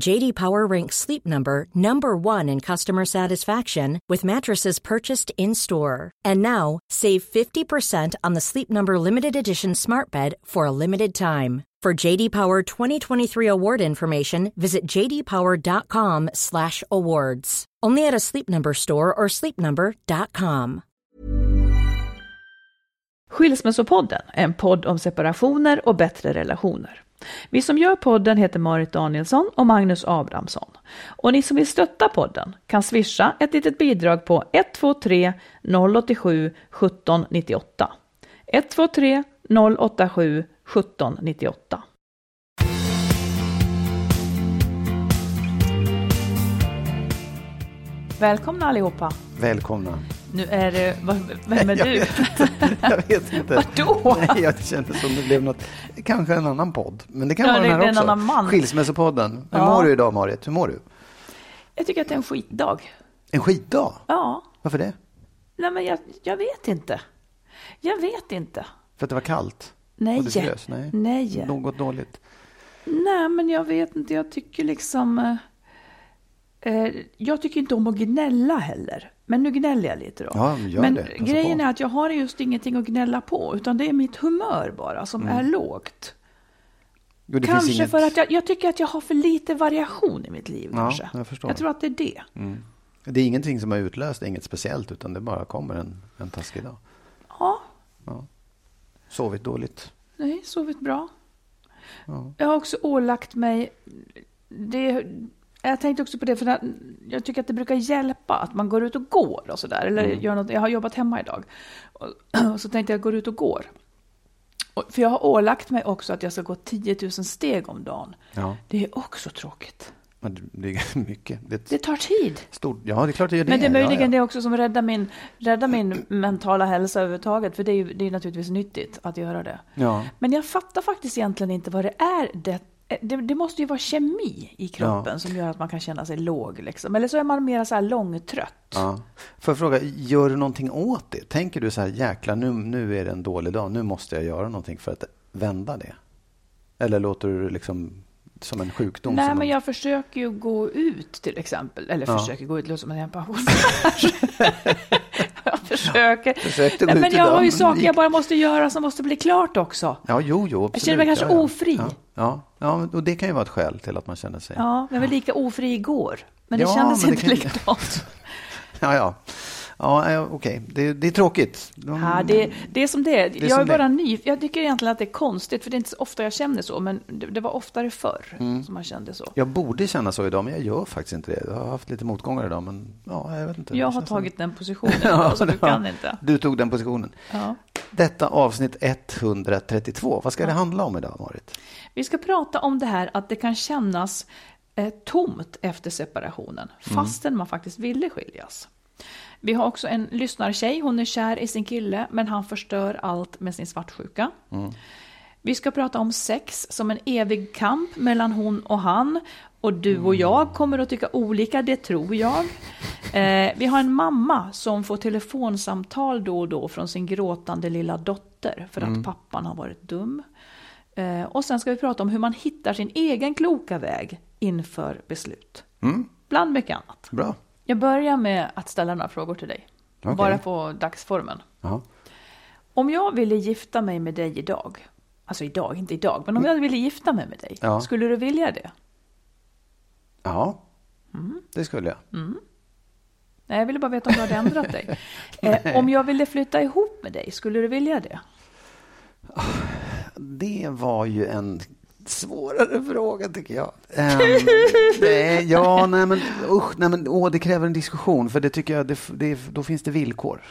JD Power ranks Sleep Number number 1 in customer satisfaction with mattresses purchased in-store. And now, save 50% on the Sleep Number limited edition Smart Bed for a limited time. For JD Power 2023 award information, visit jdpower.com/awards. Only at a Sleep Number store or sleepnumber.com. Skilsmässopodden en podd om separationer och bättre relationer. Vi som gör podden heter Marit Danielsson och Magnus Abrahamsson. Och ni som vill stötta podden kan swisha ett litet bidrag på 123 087 1798. 123 087 1798. Välkomna allihopa. Välkomna. Nu är det, vem är jag du? Vet inte. Jag vet inte. Vadå? Nej, jag kände som det blev något, kanske en annan podd. Men det kan Ja, vara det- den här en också. annan man. Skilsmässopodden. Hur Ja. mår du idag Marit? Hur mår du? Jag tycker att det är en skitdag. En skitdag? Ja, Varför det? nej men jag, jag vet inte. Jag vet inte. För att det var kallt? Nej. Frös? Nej. Nej. Något dåligt? Nej, men jag vet inte. Jag tycker liksom... Eh, eh, jag tycker inte om att gnälla heller. Men nu gnäller jag lite då. Ja, gör men det. Passa grejen på. är att jag har just ingenting att gnälla på. Utan det är mitt humör bara som är lågt. Jo, Kanske inget... för att jag, jag tycker att jag har för lite variation i mitt liv. Ja, kanske. jag förstår. jag tror att det är det. Det är ingenting som har utlöst, inget speciellt, utan det bara kommer en, en taskig dag. Ja, Sovit dåligt? nej, sovit bra. Jag har också ålagt mig... Det, jag tänkte också på det, för jag tycker att det brukar hjälpa att man går ut och går och sådär. Eller Mm. gör något, jag har jobbat hemma idag. Och, så tänkte jag gå ut och går. Och, för jag har ålagt mig också att jag ska gå 10 000 steg om dagen. Ja. Det är också tråkigt. Men det är mycket. Det Det tar tid. stort... Ja, det är klart det gör det. Men det är möjligen ja, det ja. också som räddar min, räddar min mentala hälsa överhuvudtaget. För det är ju det är naturligtvis nyttigt att göra det. Ja. Men jag fattar faktiskt egentligen inte vad det är. Det, det, det måste ju vara kemi i kroppen Ja. som gör att man kan känna sig låg. Liksom. Eller så är man mer så här långtrött. Ja. Får jag fråga, gör du någonting åt det? Tänker du så här, jäklar, nu, nu är det en dålig dag, nu måste jag göra någonting för att vända det? Eller låter du liksom som en sjukdom? Nej, men man- jag försöker ju gå ut till exempel. Eller Ja. försöker gå ut, det låter som att jag är en pensionär. jag försöker. Försökte Nej, men jag har ju saker jag bara måste göra som måste bli klart också. Ja, jo, jo, absolut. känner mig kanske ja, ja. ofri. Ja, ja, ja, och det kan ju vara ett skäl till att man känner sig... Ja, jag var lika ofri igår. Men det Ja, kändes men det inte kan- likadant. Ja, ja. Ja, ja, okej. Det, det är tråkigt. De- Ja, det, det är som det är. är jag är det bara ny. Jag tycker egentligen att det är konstigt, för det är inte så ofta jag känner så, men det, det var oftare förr Mm. som man kände så. Jag borde känna så idag, men jag gör faktiskt inte det. Jag har haft lite motgångar idag, men ja, jag vet inte. Jag Det har känns som- tagit den positionen, idag, så du ja. kan inte. Du tog den positionen. Ja. Detta avsnitt 132. Vad ska det handla om idag, Marit? Vi ska prata om det här att det kan kännas eh, tomt efter separationen, fastän man faktiskt ville skiljas. Vi har också en lyssnartjej, hon är kär i sin kille, men han förstör allt med sin svartsjuka. Vi ska prata om sex som en evig kamp mellan hon och han. Och du och jag kommer att tycka olika, det tror jag. Eh, vi har en mamma som får telefonsamtal då och då från sin gråtande lilla dotter för att pappan har varit dum. Eh, och sen ska vi prata om hur man hittar sin egen kloka väg inför beslut. Mm. Bland mycket annat. Bra. Jag börjar med att ställa några frågor till dig. Okej. Bara på dagsformen. Ja. Om jag ville gifta mig med dig idag, alltså idag, inte idag, men om jag ville gifta mig med dig, Ja. skulle du vilja det? ja, Mm. det skulle jag. Nej, jag ville bara veta om du hade ändrat dig. Eh, om jag ville flytta ihop med dig, skulle du vilja det? Det var ju en svårare fråga tycker jag. Ehm, nej, ja, nej men usch, nej men åh, det kräver en diskussion för det tycker jag, det, det, då finns det villkor.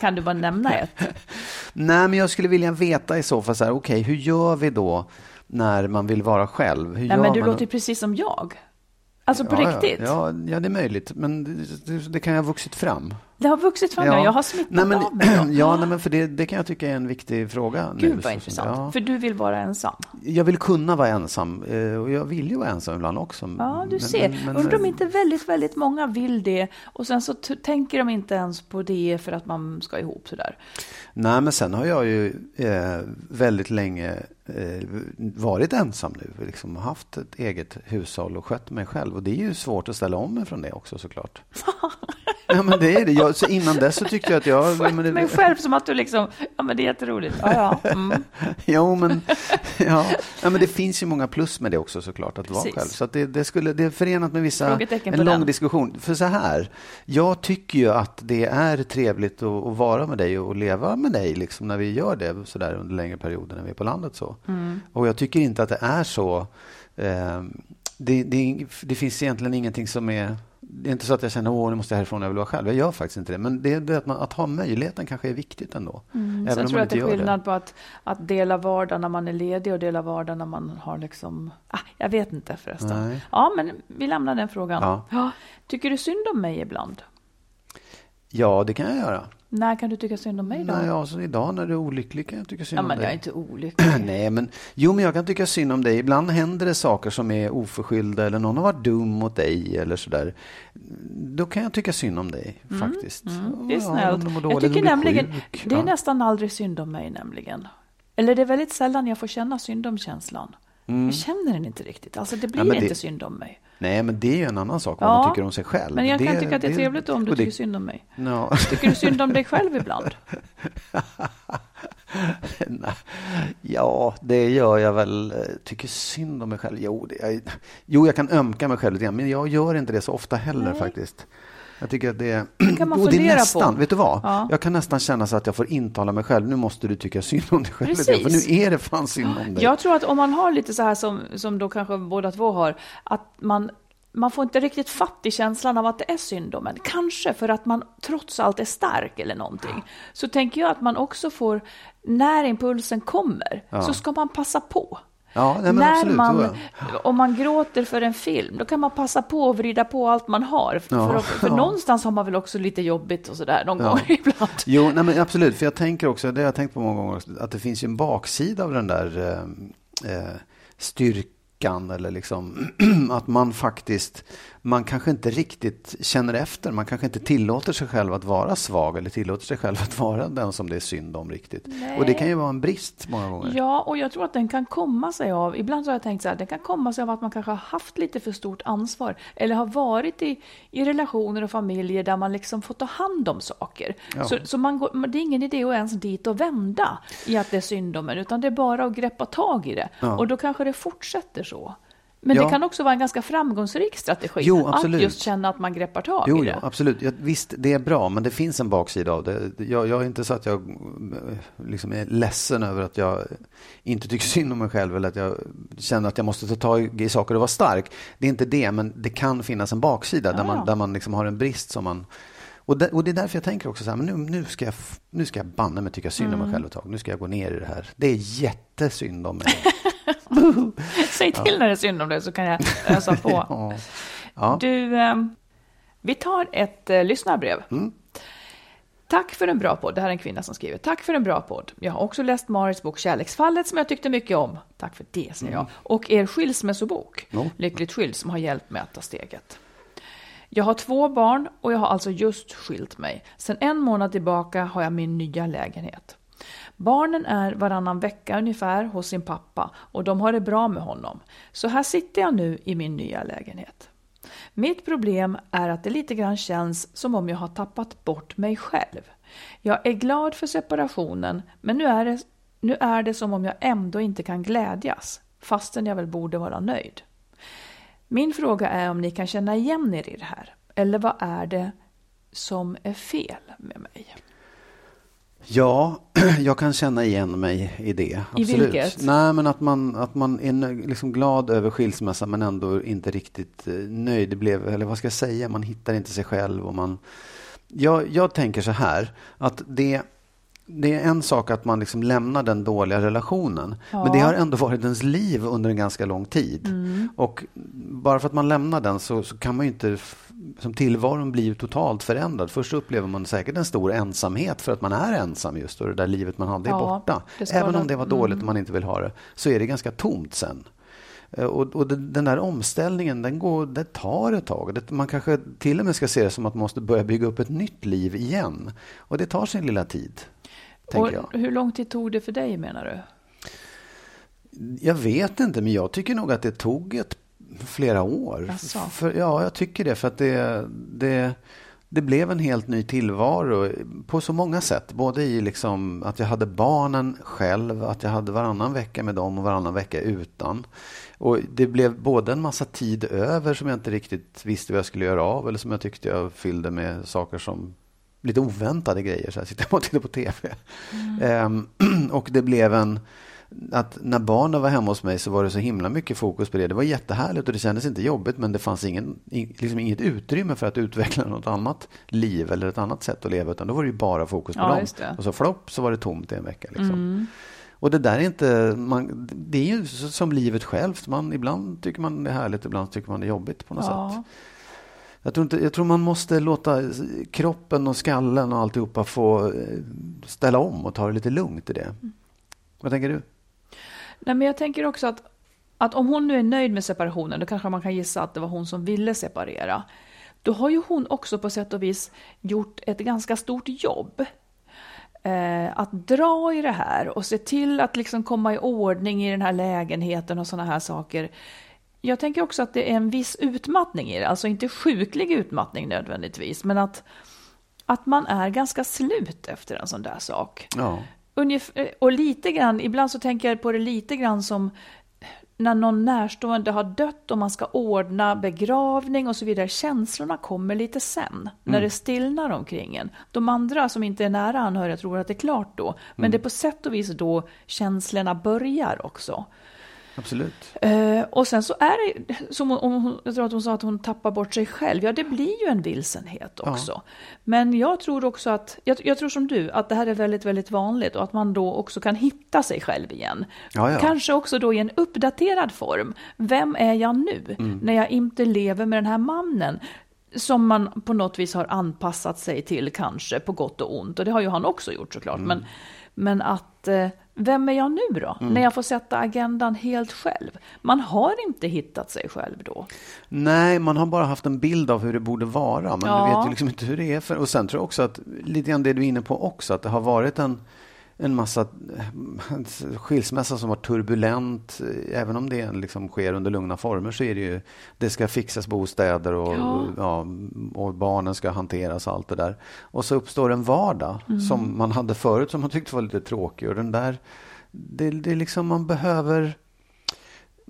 Kan du bara nämna ett? nej, men jag skulle vilja veta i så fall så här, okej, hur gör vi då när man vill vara själv? Hur Nej, gör men du man låter precis som jag. Alltså på ja, riktigt. Ja, ja, ja, det är möjligt, men det, det, det kan ju ha vuxit fram. Det har vuxit fram, ja. jag har smittat nej, men, av mig. Ja, nej, men för det, det kan jag tycka är en viktig fråga. nu, Gud så vad intressant. ja. För du vill vara ensam. Jag vill kunna vara ensam eh, och jag vill ju vara ensam ibland också. Ja, du Men- ser. men- men- Undrar om inte väldigt, väldigt många vill det och sen så tänker de inte ens på det för att man ska ihop sådär. Nej, men sen har jag ju eh, väldigt länge eh, varit ensam nu. Liksom haft ett eget hushåll och skött mig själv. Och det är ju svårt att ställa om mig från det också såklart. ja, men det är det. Jag, så innan dess så tyckte jag att jag... ja, men det- Men själv som att du liksom, ja men det är jätteroligt. Ja, ja. Mm. Jo, men, ja, ja, men det finns ju många plus med det också såklart, att vara Precis. själv. Så det, det, skulle, det är förenat med vissa, en lång den. diskussion. För så här, jag tycker ju att det är trevligt att, att vara med dig och leva med dig liksom, när vi gör det så där under längre perioder när vi är på landet. så. Mm. Och jag tycker inte att det är så. Eh, det, det, det finns egentligen ingenting som är det är inte så att jag känner att nu måste jag härifrån, jag vill vara själv. Jag gör faktiskt inte det. Men det, det att, man, att ha möjligheten kanske är viktigt ändå. Mm. Även Sen om tror jag att det är skillnad på att, att dela vardag när man är ledig och dela vardag när man har liksom... Ah, jag vet inte förresten. Nej. Ja, men vi lämnar den frågan. Ja. Tycker du synd om mig ibland? Ja, det kan jag göra. När kan du tycka synd om mig då? Nej, alltså idag när du är olycklig kan jag tycka synd ja, om men dig. jag är inte olycklig. Nej, men jo, men jag kan tycka synd om dig. Ibland händer det saker som är oförskyllda eller någon har varit dum mot dig eller sådär. Då kan jag tycka synd om dig faktiskt. Mm, det är Ja, snällt. du mår jag tycker nämligen, sjuk. det är Ja. nästan aldrig synd om mig nämligen. Eller det är väldigt sällan jag får känna synd om känslan. Jag känner den inte riktigt. Alltså det blir Mm. men det- inte synd om mig. Nej, men det är ju en annan sak vad Ja, man tycker om sig själv. Men jag kan tycka att det är trevligt om du det- tycker synd om mig. Ja. Tycker du synd om dig själv ibland? Nej. Ja, det gör jag väl. Tycker synd om mig själv. Jo, det, jag, jo, jag kan ömka mig själv lite grann, men jag gör inte det så ofta heller faktiskt. Jag tycker att det, kan man och det är fundera på. nästan, vet du vad? Ja. Jag kan nästan känna så att jag får intala mig själv, nu måste du tycka synd om dig själv. grann, För Precis. nu är det fan synd om dig. Jag tror att om man har lite så här som, som då kanske båda två har, att man, man får inte riktigt fatt i känslan av att det är synd om en. Kanske för att man trots allt är stark eller någonting. Så tänker jag att man också får, när impulsen kommer, så ska man passa på. Ja, nej, när absolut, man, om man gråter för en film, då kan man passa på att vrida på allt man har. För, Ja, för, för ja. någonstans har man väl också lite jobbigt och sådär någon gång ibland. Jo, nej, men absolut. För jag tänker också, det har jag tänkt på många gånger, också, att det finns ju en baksida av den där eh, eh, styrkan eller liksom att man faktiskt, man kanske inte riktigt känner efter, man kanske inte tillåter sig själv att vara svag eller tillåter sig själv att vara den som det är synd om riktigt. Och det kan ju vara en brist många gånger. Ja, och jag tror att den kan komma sig av, ibland så har jag tänkt så här, den kan komma sig av att man kanske har haft lite för stort ansvar eller har varit i, i relationer och familjer där man liksom får ta hand om saker. Ja. Så, så man går, det är ingen idé att ens dit och vända i att det är synd om en, utan det är bara att greppa tag i det. Ja. Och då kanske det fortsätter så. Men Ja. det kan också vara en ganska framgångsrik strategi Jo, att just känna att man greppar tag Jo, i jo, det. absolut. Ja, visst, det är bra, men det finns en baksida av det. Jag, jag är inte så att jag eh, liksom är ledsen över att jag inte tycker synd om mig själv eller att jag känner att jag måste ta tag i saker och vara stark. Det är inte det, men det kan finnas en baksida där Ja. man, där man liksom har en brist som man... Och det, och det är därför jag tänker också så här, men nu, nu, ska jag, nu ska jag banne mig tycka synd om Mm. mig själv ett tag. Nu ska jag gå ner i det här. Det är jättesynd om mig. Säg till när det är synd om det så kan jag ösa på. ja. Du, eh, vi tar ett eh, lyssnarbrev. Mm. Tack för en bra podd. Det här är en kvinna som skriver. Tack för en bra podd. Jag har också läst Marits bok Kärleksfallet som jag tyckte mycket om. Tack för det, säger jag. Och er skilsmässobok, Jo. Lyckligt skild, som har hjälpt mig att ta steget. Jag har två barn och jag har alltså just skilt mig. Sen en månad tillbaka har jag min nya lägenhet. Barnen är varannan vecka ungefär hos sin pappa och de har det bra med honom. Så här sitter jag nu i min nya lägenhet. Mitt problem är att det lite grann känns som om jag har tappat bort mig själv. Jag är glad för separationen, men nu är det, nu är det som om jag ändå inte kan glädjas, fastän jag väl borde vara nöjd. Min fråga är om ni kan känna igen er i det här, eller vad är det som är fel med mig? Ja, jag kan känna igen mig i det. Absolut. I vilket? Nej, men att man, att man är liksom glad över skilsmässan men ändå inte riktigt eh, nöjd. Det blev, eller vad ska jag säga, man hittar inte sig själv. Och man, jag, jag tänker så här, att det det är en sak att man liksom lämnar den dåliga relationen. Ja. Men det har ändå varit ens liv under en ganska lång tid. Mm. Och bara för att man lämnar den så, så kan man ju inte som tillvaron blir totalt förändrad. Först upplever man säkert en stor ensamhet för att man är ensam just och det där livet man hade är ja, borta. Även om det var dåligt mm. och man inte vill ha det så är det ganska tomt sen. Eh, och, och den där omställningen, den går, det tar ett tag. Det, man kanske till och med ska se det som att man måste börja bygga upp ett nytt liv igen. Och det tar sin lilla tid. Och hur lång tid tog det för dig menar du? Jag vet inte, men jag tycker nog att det tog ett, flera år. För, ja, jag tycker det. För att det, det, det blev en helt ny tillvaro på så många sätt. Både i liksom att jag hade barnen själv, att jag hade varannan vecka med dem och varannan vecka utan. Och Det blev både en massa tid över som jag inte riktigt visste vad jag skulle göra av eller som jag tyckte jag fyllde med saker som lite oväntade grejer. Så här, sitta och titta på TV. Mm. Ehm, och det blev en... Att när barnen var hemma hos mig så var det så himla mycket fokus på det. Det var jättehärligt och det kändes inte jobbigt men det fanns ingen, liksom inget utrymme för att utveckla något annat liv eller ett annat sätt att leva. Utan då var det bara fokus på ja, dem. Och så flopp så var det tomt i en vecka. Liksom. Mm. Och det där är inte, man, det är ju som livet självt. Man, ibland tycker man det är härligt, ibland tycker man det är jobbigt på något ja. sätt. Jag tror, inte, jag tror man måste låta kroppen och skallen och alltihopa få eh, ställa om och ta det lite lugnt i det. Mm. Vad tänker du? Nej, men jag tänker också att, att om hon nu är nöjd med separationen, då kanske man kan gissa att det var hon som ville separera. Då har ju hon också på sätt och vis gjort ett ganska stort jobb. Eh, att dra i det här och se till att liksom komma i ordning i den här lägenheten och sådana här saker. Jag tänker också att det är en viss utmattning i det, alltså inte sjuklig utmattning nödvändigtvis, men att, att man är ganska slut efter en sån där sak. Ja. Ungefär, och lite grann, ibland så tänker jag på det lite grann som när någon närstående har dött och man ska ordna begravning och så vidare. Känslorna kommer lite sen, mm. när det stillnar omkring en. De andra som inte är nära anhöriga tror att det är klart då, men mm. det är på sätt och vis då känslorna börjar också. Absolut. Eh, och sen så är det, som hon, jag tror att hon sa att hon tappar bort sig själv. Ja, det blir ju en vilsenhet också. Ja. Men jag tror också att, jag, jag, tror som du, att det här är väldigt, väldigt vanligt och att man då också kan hitta sig själv igen. Ja, ja. Kanske också då i en uppdaterad form. Vem är jag nu mm. när jag inte lever med den här mannen? som man på något vis har anpassat sig till kanske på gott och ont. Och det har ju han också gjort såklart. Mm. Men, men att eh, vem är jag nu då? Mm. När jag får sätta agendan helt själv. Man har inte hittat sig själv då. Nej, man har bara haft en bild av hur det borde vara. Men ja. du vet ju liksom inte hur det är. För, och sen tror jag också att, lite grann det du är inne på också, att det har varit en en massa skilsmässa som var turbulent. Även om det liksom sker under lugna former så är det ju, det ska fixas bostäder och, ja. ja och barnen ska hanteras och allt det där. Och så uppstår en vardag mm. som man hade förut som man tyckte var lite tråkig och den där, det, det är liksom man behöver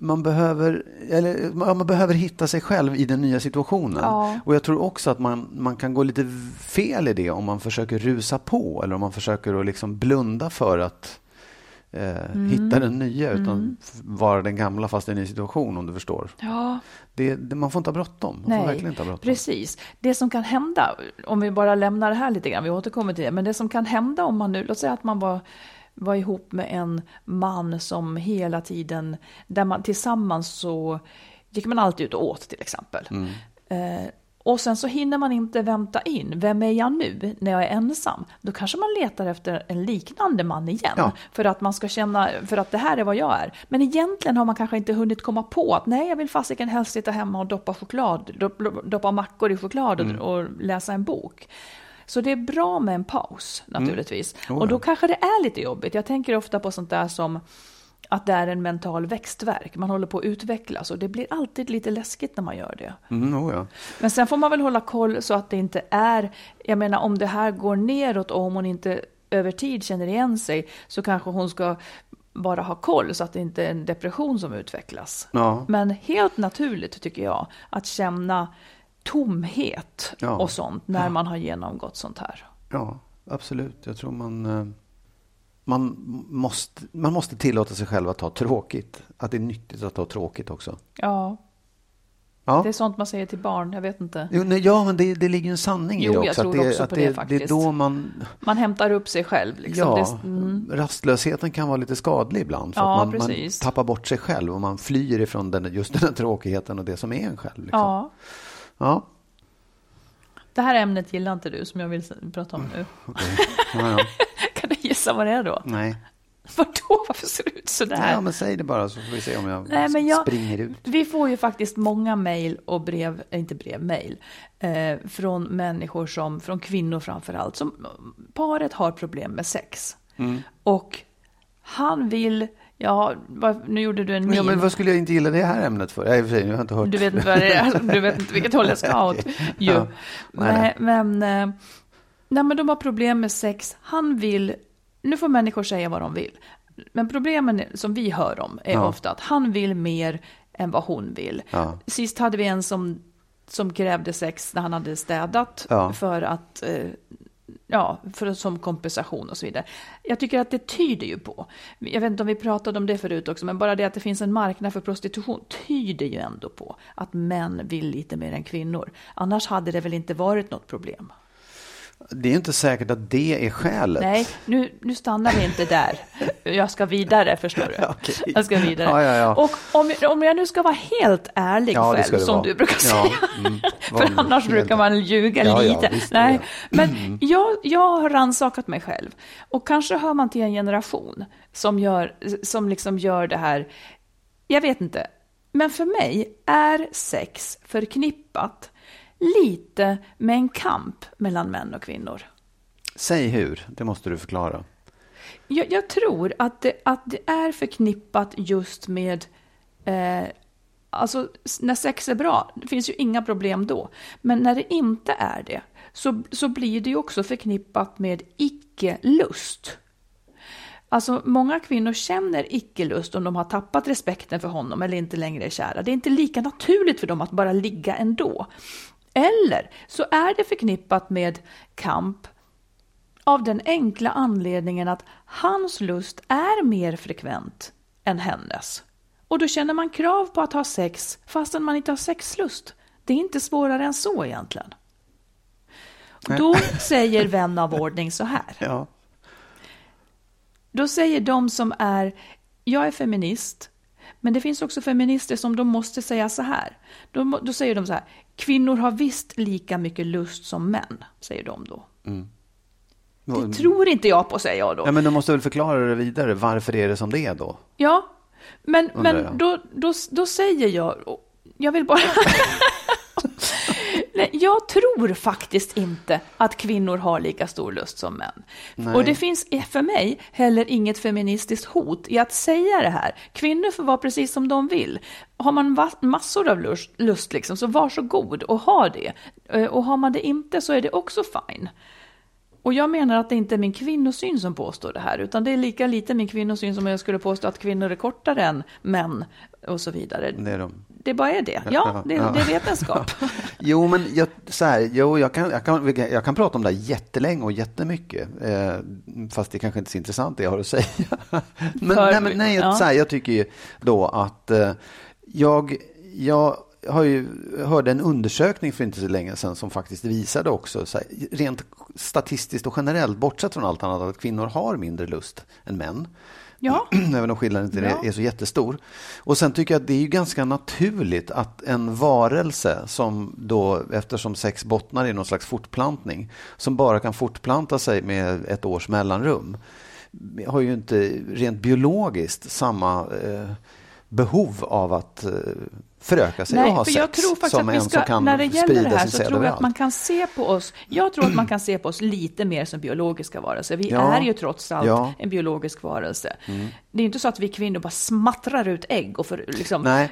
man behöver, eller, man behöver hitta sig själv i den nya situationen. Ja. Och jag tror också att man, man kan gå lite fel i det om man försöker rusa på eller om man försöker att liksom blunda för att eh, mm. hitta den nya utan mm. vara den gamla fast i en ny situation om du förstår. Ja. Det, det, man får inte ha bråttom. Man Nej, får verkligen inte ha bråttom. Precis. Det som kan hända, om vi bara lämnar det här lite grann, vi återkommer till det, men det som kan hända om man nu, låt säga att man var var ihop med en man som hela tiden, där man tillsammans så gick man alltid ut och åt till exempel. Mm. Eh, och sen så hinner man inte vänta in, vem är jag nu när jag är ensam? Då kanske man letar efter en liknande man igen. Ja. För att man ska känna, för att det här är vad jag är. Men egentligen har man kanske inte hunnit komma på att nej, jag vill fasiken helst sitta hemma och doppa choklad, doppa mackor i choklad mm. och läsa en bok. Så det är bra med en paus naturligtvis. Oh, och då kanske det är lite jobbigt. Jag tänker ofta på sånt där som att det är en mental växtverk. Man håller på att utvecklas och det blir alltid lite läskigt när man gör det. Mm, oh, ja. Men sen får man väl hålla koll så att det inte är, jag menar om det här går neråt och om hon inte över tid känner igen sig så kanske hon ska bara ha koll så att det inte är en depression som utvecklas. Ja. Men helt naturligt tycker jag att känna tomhet Ja. och sånt när man har genomgått sånt här. ja, absolut. Jag tror man, eh, man, måste, man måste tillåta sig själv att ha tråkigt. Att det är nyttigt att ha tråkigt också. Ja, Ja. det är sånt man säger till barn, jag vet inte. Jo, nej, ja, men det, det ligger en sanning Jo, i det jag också. tror att det, också att på det, det det är faktiskt. då man... Man hämtar upp sig själv. Liksom. Ja, mm. rastlösheten kan vara lite skadlig ibland. För Ja, att man, man tappar bort sig själv och man flyr ifrån den, just den här tråkigheten och det som är en själv. Liksom. ja. Ja, Det här ämnet gillar inte du som jag vill prata om nu. okej. ja, ja. Kan du gissa vad det är då? Nej. Vadå? Varför ser det ut sådär? Ja, men säg det bara så får vi se om jag, Nej, men jag- springer ut. Vi får ju faktiskt många mejl och brev, eh, inte brev, mejl, eh, från människor som, från kvinnor framför allt, som paret har problem med sex. Mm. Och han vill, ja, nu gjorde du en min. Ja, men vad skulle jag inte gilla det här ämnet för? Och för sig, jag har inte hört. Du vet inte vad det är, du vet inte vilket håll jag ska åt. ju. Ja. Nej, Men, men, eh, nej, men de har problem med sex. Han vill, nu får människor säga vad de vill. Men problemen som vi hör om är Ja. ofta att han vill mer än vad hon vill. Ja. Sist hade vi en som, som krävde sex när han hade städat för att eh, Ja, för, som kompensation och så vidare. Jag tycker att det tyder ju på, jag vet inte om vi pratade om det förut också, men bara det att det finns en marknad för prostitution tyder ju ändå på att män vill lite mer än kvinnor. Annars hade det väl inte varit något problem. Det är inte säkert att det är skälet. Nej, nu, nu stannar vi inte där. Jag ska vidare, förstår du. Okej. Jag ska vidare. Ja, ja, ja. Och om, om jag nu ska vara helt ärlig själv, som vara. du brukar säga. mm. För annars helt- brukar man ljuga lite. visst, Nej, men jag, jag har rannsakat mig själv. Och kanske hör man till en generation som gör, som liksom gör det här. Jag vet inte. Men för mig är sex förknippat lite med en kamp mellan män och kvinnor. Säg hur, det måste du förklara. Jag, jag tror att det, att det är förknippat just med eh, Alltså när sex är bra, det finns ju inga problem då. Men när det inte är det, så, så blir det ju också förknippat med icke-lust. Alltså många kvinnor känner icke-lust om de har tappat respekten för honom eller inte längre är kära. Det är inte lika naturligt för dem att bara ligga ändå. Eller så är det förknippat med kamp av den enkla anledningen att hans lust är mer frekvent än hennes. Och då känner man krav på att ha sex fastän man inte har sexlust. Det är inte svårare än så egentligen. Då säger vän av ordning så här. Ja. Då säger de som är, jag är feminist, men det finns också feminister som de måste säga så här. Då, då säger de så här, kvinnor har visst lika mycket lust som män, säger de då. Det tror inte jag på, säger jag då. Ja, men du måste väl förklara det vidare. Varför är det som det är då? Ja, men, Undrar men jag. då, då, då säger jag, jag vill bara... Nej, jag tror faktiskt inte att kvinnor har lika stor lust som män. Nej. Och det finns för mig heller inget feministiskt hot i att säga det här. Kvinnor får vara precis som de vill. Har man massor av lust, lust liksom, så varsågod och ha det. Eh, Och har man det inte så är det också fine. Och jag menar att det inte är min kvinnosyn som påstår det här, utan det är lika lite min kvinnosyn som jag skulle påstå att kvinnor är kortare än män och så vidare. Det är de. Det bara är det. Ja, det, Ja. det är vetenskap. Jo, men jag, så här, jo, jag, kan, jag, kan, jag kan prata om det här jättelänge och jättemycket. Eh, fast det kanske inte är så intressant det jag har att säga. men, För- nej, men nej, ja. så här, jag tycker ju då att eh, jag, jag har ju, hörde en undersökning för inte så länge sedan som faktiskt visade också, så här, rent statistiskt och generellt, bortsett från allt annat, att kvinnor har mindre lust än män. Ja. Även om skillnaden inte Ja. är så jättestor. Och sen tycker jag att det är ju ganska naturligt att en varelse som då, eftersom sex bottnar i någon slags fortplantning, som bara kan fortplanta sig med ett års mellanrum, har ju inte rent biologiskt samma eh, behov av att eh, föröka sig Nej, och ha för sex. jag tror faktiskt som att vi en som ska, kan när det gäller det här så tror jag att man kan se på oss, jag tror att man kan se på oss lite mer som biologiska varelser. Vi Ja. är ju trots allt Ja. Mm. en biologisk varelse. Det är ju inte så att vi kvinnor bara smattrar ut ägg och för, liksom, Nej,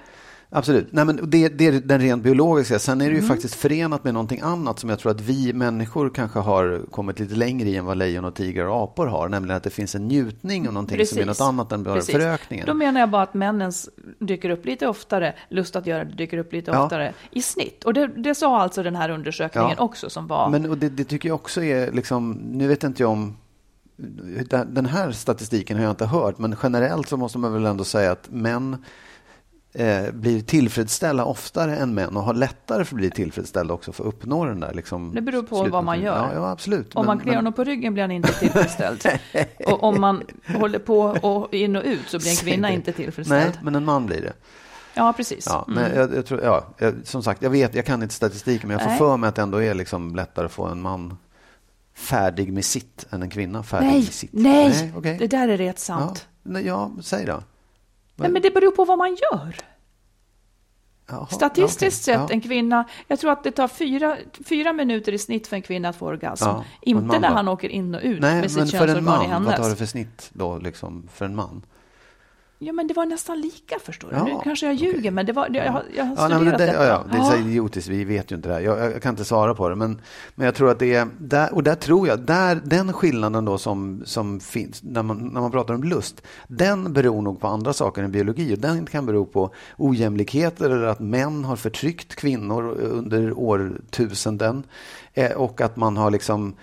absolut. Nej, men det, det är den rent biologiska. Sen är det ju Mm. faktiskt förenat med någonting annat som jag tror att vi människor kanske har kommit lite längre i än vad lejon och tigrar och apor har. Nämligen att det finns en njutning och någonting som är något annat än bara Precis. förökningen. Då menar jag bara att männens dyker upp lite oftare, lust att göra det dyker upp lite Ja. oftare i snitt. Och det, det sa alltså den här undersökningen Ja. också som var... Men och det, det tycker jag också är, liksom, nu vet inte jag om den här statistiken har jag inte hört, men generellt så måste man väl ändå säga att män eh, blir tillfredsställda oftare än män och har lättare för att bli tillfredsställda också för att uppnå den där liksom, Det beror på vad man gör. Ja, ja absolut. Om Men- man kliar men- honom på ryggen blir han inte tillfredsställd. och om man håller på och in och ut så blir en kvinna inte tillfredsställd. Nej, men en man blir det. Ja, precis. Ja, Mm. men jag, jag tror, ja, jag, som sagt, jag vet, jag kan inte statistiken, men jag får Nej. för mig att det ändå är liksom lättare att få en man färdig med sitt än en kvinna färdig Nej, med sitt. nej, okej. det där är rätt ja, sant. nej, ja, säg då. Nej, men det beror på vad man gör. Jaha, Statistiskt ja, okej. sett, en kvinna, jag tror att det tar fyra, fyra minuter i snitt för en kvinna att få orgasm. Ja, inte när han åker in och ut Nej, med sitt men för en könsorgan i man, vad tar det hennes. för snitt då, liksom, för en man? Ja, men det var nästan lika förstår du. Ja, nu kanske jag ljuger, okej. men det var, det, jag, har- jag har Ja, nej, studerat men det, detta. ja, ja, det är så idiotiskt, vi vet ju inte det här. Jag, jag kan inte svara på det. Men, men jag tror att det är, där, och där tror jag, där, den skillnaden då som, som finns när man, när man pratar om lust, den beror nog på andra saker än biologi. Och den kan bero på ojämlikheter eller att män har förtryckt kvinnor under årtusenden. Eh, och att man har liksom,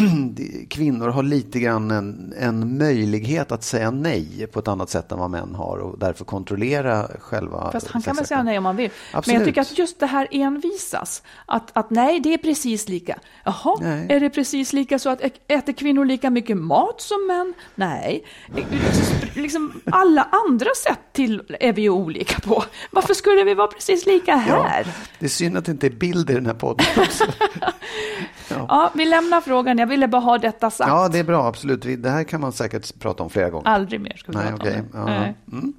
kvinnor har lite grann en, en möjlighet att säga nej på ett annat sätt än vad män har och därför kontrollera själva Fast han kan väl säga nej om han vill. Men Absolut. jag tycker att just det här envisas. Att, att nej, det är precis lika. Jaha, Nej. är det precis lika så att äter kvinnor lika mycket mat som män? Nej. Liksom alla andra sätt till är vi ju olika på. Varför skulle vi vara precis lika här? Ja, det är synd att det inte är bild i den här podden också. Ja, vi lämnar frågan. Jag ville bara ha detta sagt. Ja, det är bra, absolut. Det här kan man säkert prata om flera gånger. Aldrig mer ska vi Nej, prata okej. om det. Ja. Nej. Mm.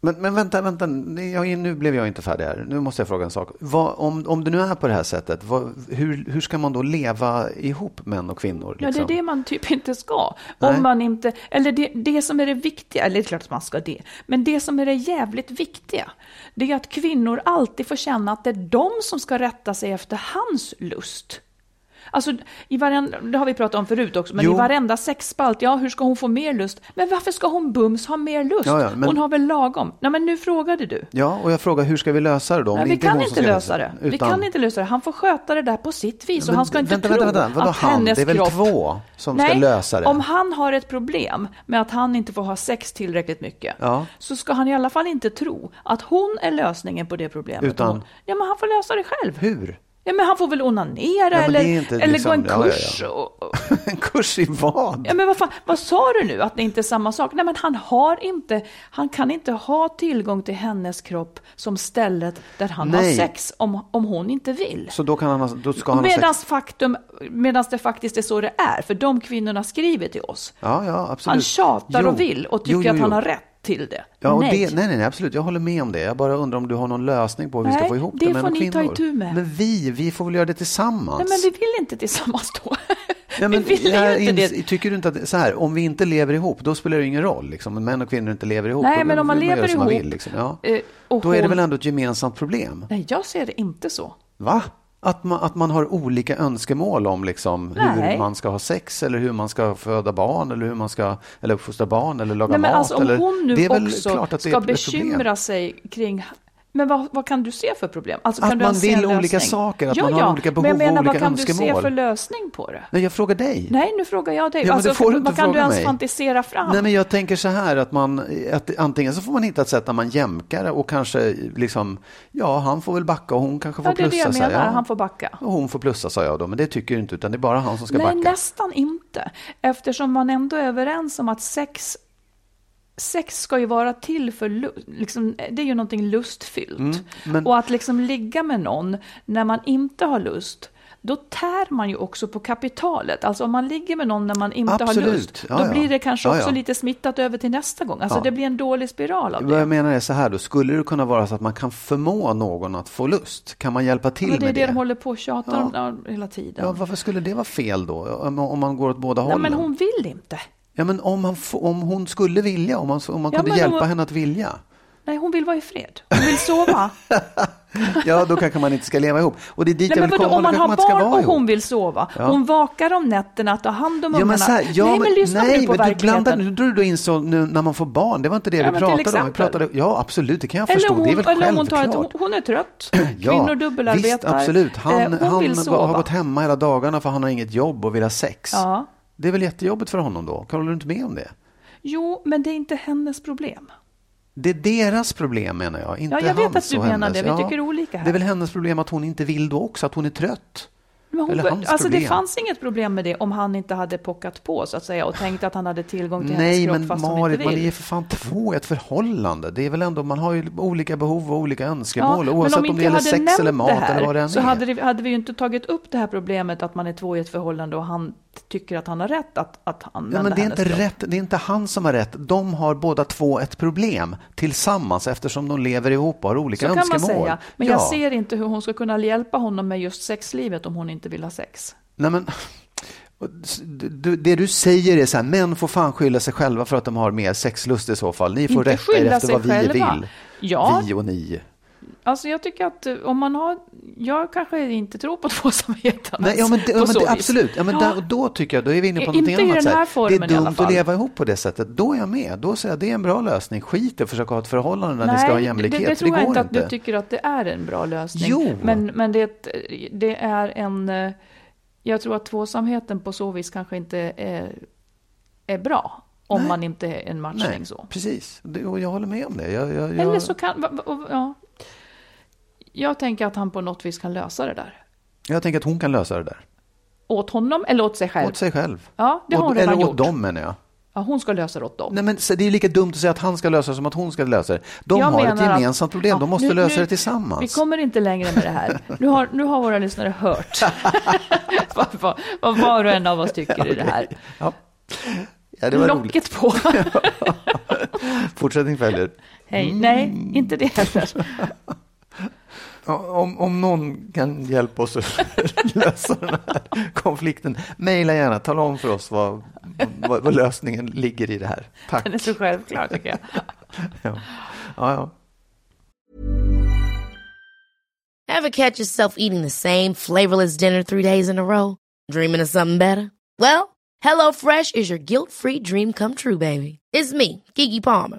Men, men vänta, vänta. Jag, nu blev jag inte färdig här. Nu måste jag fråga en sak. Vad, om, om det nu är på det här sättet, vad, hur, hur ska man då leva ihop, män och kvinnor? Ja, det liksom? är det man typ inte ska. Nej. Om man inte, eller det, det som är det viktiga, eller det är klart att man ska det, men det som är det jävligt viktiga, det är att kvinnor alltid får känna att det är de som ska rätta sig efter hans lust. Alltså, i varenda, det har vi pratat om förut också, men Jo. i varenda sexspalt, ja, hur ska hon få mer lust? Men varför ska hon bums ha mer lust? Ja, ja, men- Hon har väl lagom? Nej, men nu frågade du. Ja, och jag frågar hur ska vi lösa det då? Nej, vi inte kan inte ska lösa det. Vi utan- kan inte lösa det. Han får sköta det där på sitt vis. och Men han ska inte vänta, tro vänta, vänta. Vadå att han? hennes Det är väl kropp... två som ska Nej, lösa det? om han har ett problem med att han inte får ha sex tillräckligt mycket, Ja. så ska han i alla fall inte tro att hon är lösningen på det problemet. Utan- Hon, ja, men han får lösa det själv. Hur? Ja, men han får väl onanera det eller, inte eller liksom- gå en ja, ja, ja. kurs. Och, och, en kurs i vad? Ja, men vad, fan, vad sa du nu? Att det inte är samma sak? Nej, men han har inte, han kan inte ha tillgång till hennes kropp som stället där han Nej. har sex om, om hon inte vill. Så då, kan han, ha- då ska han ha Medan sex? faktum, medans det faktiskt är så det är, för de kvinnorna skriver till oss. Ja, ja, absolut. Han tjatar Jo. och vill och tycker Jo, jo, att han har rätt till det. Ja, och nej. Det, nej, nej, nej, absolut. Jag håller med om det. Jag bara undrar om du har någon lösning på hur vi ska Nej, få ihop det det, män får och ni ta kvinnor. itu med. Men vi, vi får väl göra det tillsammans? nej, men vi vill inte tillsammans då. Ja, men vi vill jag inte det. Tycker du inte att, så här, om vi inte lever ihop, då spelar det ingen roll. Liksom. Om män och kvinnor inte lever ihop, Nej, då men om man vill lever som man ihop, vill, liksom. ja. eh, Då är det hon- väl ändå ett gemensamt problem? Nej, jag ser det inte så. Va? Att man, att man har olika önskemål om liksom Nej. hur man ska ha sex eller hur man ska föda barn eller hur man ska eller uppfostra barn eller laga Nej, men mat. alltså, om eller, hon nu också ska bekymra sig kring men vad, vad kan du se för problem? Alltså, Att kan du man vill olika saker, att ja, man har ja, olika behov men jag menar, och olika vad kan du se önskemål. för lösning på det? Nej, jag frågar dig. Nej, nu frågar jag dig. Ja, alltså, du vad kan du ens mig. fantisera fram? Nej, men jag tänker så här att man, att antingen så får man hitta ett sätt där man jämkar och kanske liksom, ja, han får väl backa och hon kanske får ja, det är det plussa. jag menar, ja. han får backa. Och hon får plussa, sa jag då, men det tycker ju inte, utan det är bara han som ska Nej, backa. nästan inte. Eftersom man ändå är överens om att sex, sex ska ju vara till för, liksom, det är ju någonting lustfyllt. Mm, men- Och att liksom ligga med någon när man inte har lust, då tär man ju också på kapitalet. Alltså om man ligger med någon när man inte Absolut. har lust, Ja, då ja. blir det kanske Ja, också ja. lite smittat över till nästa gång. Alltså Ja. det blir en dålig spiral av Vad jag det. menar är så här då, skulle det kunna vara så att man kan förmå någon att få lust? Kan man hjälpa till Men det är med det det? de håller på och tjatar Ja. om ja, hela tiden. Ja, varför skulle det vara fel då? Om, man går åt båda Nej, hållen? men hon vill inte. Ja, men om, man, få- om hon skulle vilja, om man, om man kunde hjälpa om- henne att vilja. Nej, hon vill vara i fred. Hon vill sova. Ja, då kanske man inte ska leva ihop. Och det är dit Nej, jag vill komma. om man har ska barn och hon vill sova. Ja. Hon vakar om nätterna, tar hand om Ja, ungarna. men här, ja, nej, men lyssna nej, nu på men du blandar, nu drog du in så nu när man får barn. Det var inte det Ja, vi pratade om. Vi pratade, ja, absolut, det kan jag Eller förstå. om det är hon, väl eller om hon, tar ett, självklart. hon, hon är trött. Kvinnor dubbelarbetar. Visst, absolut. Han, Eh, hon han vill sova. har gått hemma hela dagarna för han har inget jobb och vill ha sex. Ja. Det är väl jättejobbigt för honom då? Håller du inte med om det? Jo, men det är inte hennes problem. Det är deras problem menar jag, inte Ja, jag vet hans att du menar hennes. det. Vi tycker olika här. Det är väl hennes problem att hon inte vill då också, att hon är trött. Men hon, Eller hans alltså det fanns inget problem med det om han inte hade pockat på så att säga och tänkt att han hade tillgång till Nej, hennes kropp men fast hon Marit, inte man vill. är för fan två i ett förhållande. Det är väl ändå, man har ju olika behov och olika Ja, önskemål, men oavsett om, inte det gäller hade sex eller mat här, eller vad det än så är. hade, det, hade vi ju inte tagit upp det här problemet att man är två i ett förhållande och han tycker att han har rätt att, att använda Ja, men det är inte rätt. Det är inte han som har rätt. De har båda två ett problem tillsammans eftersom de lever ihop och har olika Så kan man önskemål. säga. Men ja. jag ser inte hur hon ska kunna hjälpa honom med just sexlivet om hon inte vill ha sex. Nej, men, det du säger är så här, män får fan skylla sig själva för att de har mer sexlust i så fall. Ni får Inte rätta er efter vad vi själva. vill. Ja. Vi och ni. Alltså jag tycker att eh, om man har, jag kanske inte tror på tvåsamheten. Nej, ja, men, det, ja, men det, absolut. Ja, men Ja. Där, då tycker jag, då är vi inne på Inte någonting i annat. den här formen det i är dumt att leva ihop på det sättet. Då är jag med. Då säger jag det är en bra lösning. Skit i att försöka ha ett förhållande när ni ska ha jämlikhet. Det, det tror jag inte att du tycker att det är en bra lösning. Jo. Men, men det, det är en... eh, Jag tror att tvåsamheten på så vis kanske inte är, är bra. Om Nej. man inte är en matchning Nej, så. precis. Och jag håller med om det. Jag, jag, jag... Eller så kan... Ja. Jag tänker att han på något vis kan lösa det där. jag tänker att hon kan lösa det där. Åt honom eller åt sig själv? Åt sig själv. Ja, det har hon åt, redan eller åt gjort. dem menar jag. Ja, hon ska lösa det åt dem. Nej, men det är lika dumt att säga att han ska lösa det som att hon ska lösa det. De Jag har ett menar att- gemensamt problem. De Ja, måste nu- lösa nu- det tillsammans. Vi kommer inte längre med det här. Nu har, nu har våra lyssnare hört vad, vad, vad var och en av oss tycker i det här. Ja. Ja, det var roligt. Locket på. Fortsättning följer. Hej. Nej, inte det heller. Om, om någon kan hjälpa oss att lösa den här konflikten, mejla gärna. Tala om för oss vad, vad, vad lösningen ligger i det här. Tack. Den är så självklar tycker jag. Ja. Ja, ja. Ever catch yourself eating the same flavorless dinner three days in a row? Dreaming of something better? Well, HelloFresh is your guilt-free dream come true, baby. It's me, Kiki Palmer.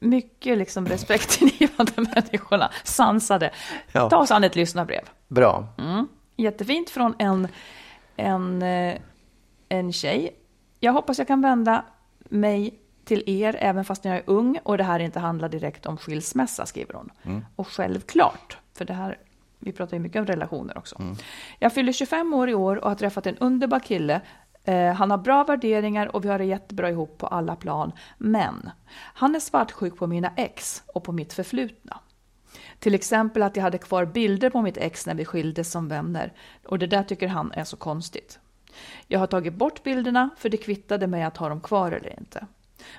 mycket liksom respektingivande människorna, sansade, Ja. ta oss an ett lyssnarbrev. Bra. Mm. Jättefint från en, en, eh, en tjej. Jag hoppas jag kan vända mig till er även fast jag är ung och det här inte handlar direkt om skilsmässa, skriver hon. Och självklart, för det här, vi pratar ju mycket om relationer också. Jag fyller 25 år i år och har träffat en underbar kille. Eh, han har bra värderingar och vi har det jättebra ihop på alla plan. Men han är svartsjuk på mina ex och på mitt förflutna. Till exempel att jag hade kvar bilder på mitt ex när vi skildes som vänner. Och det där tycker han är så konstigt. Jag har tagit bort bilderna för det kvittade mig att ha dem kvar eller inte.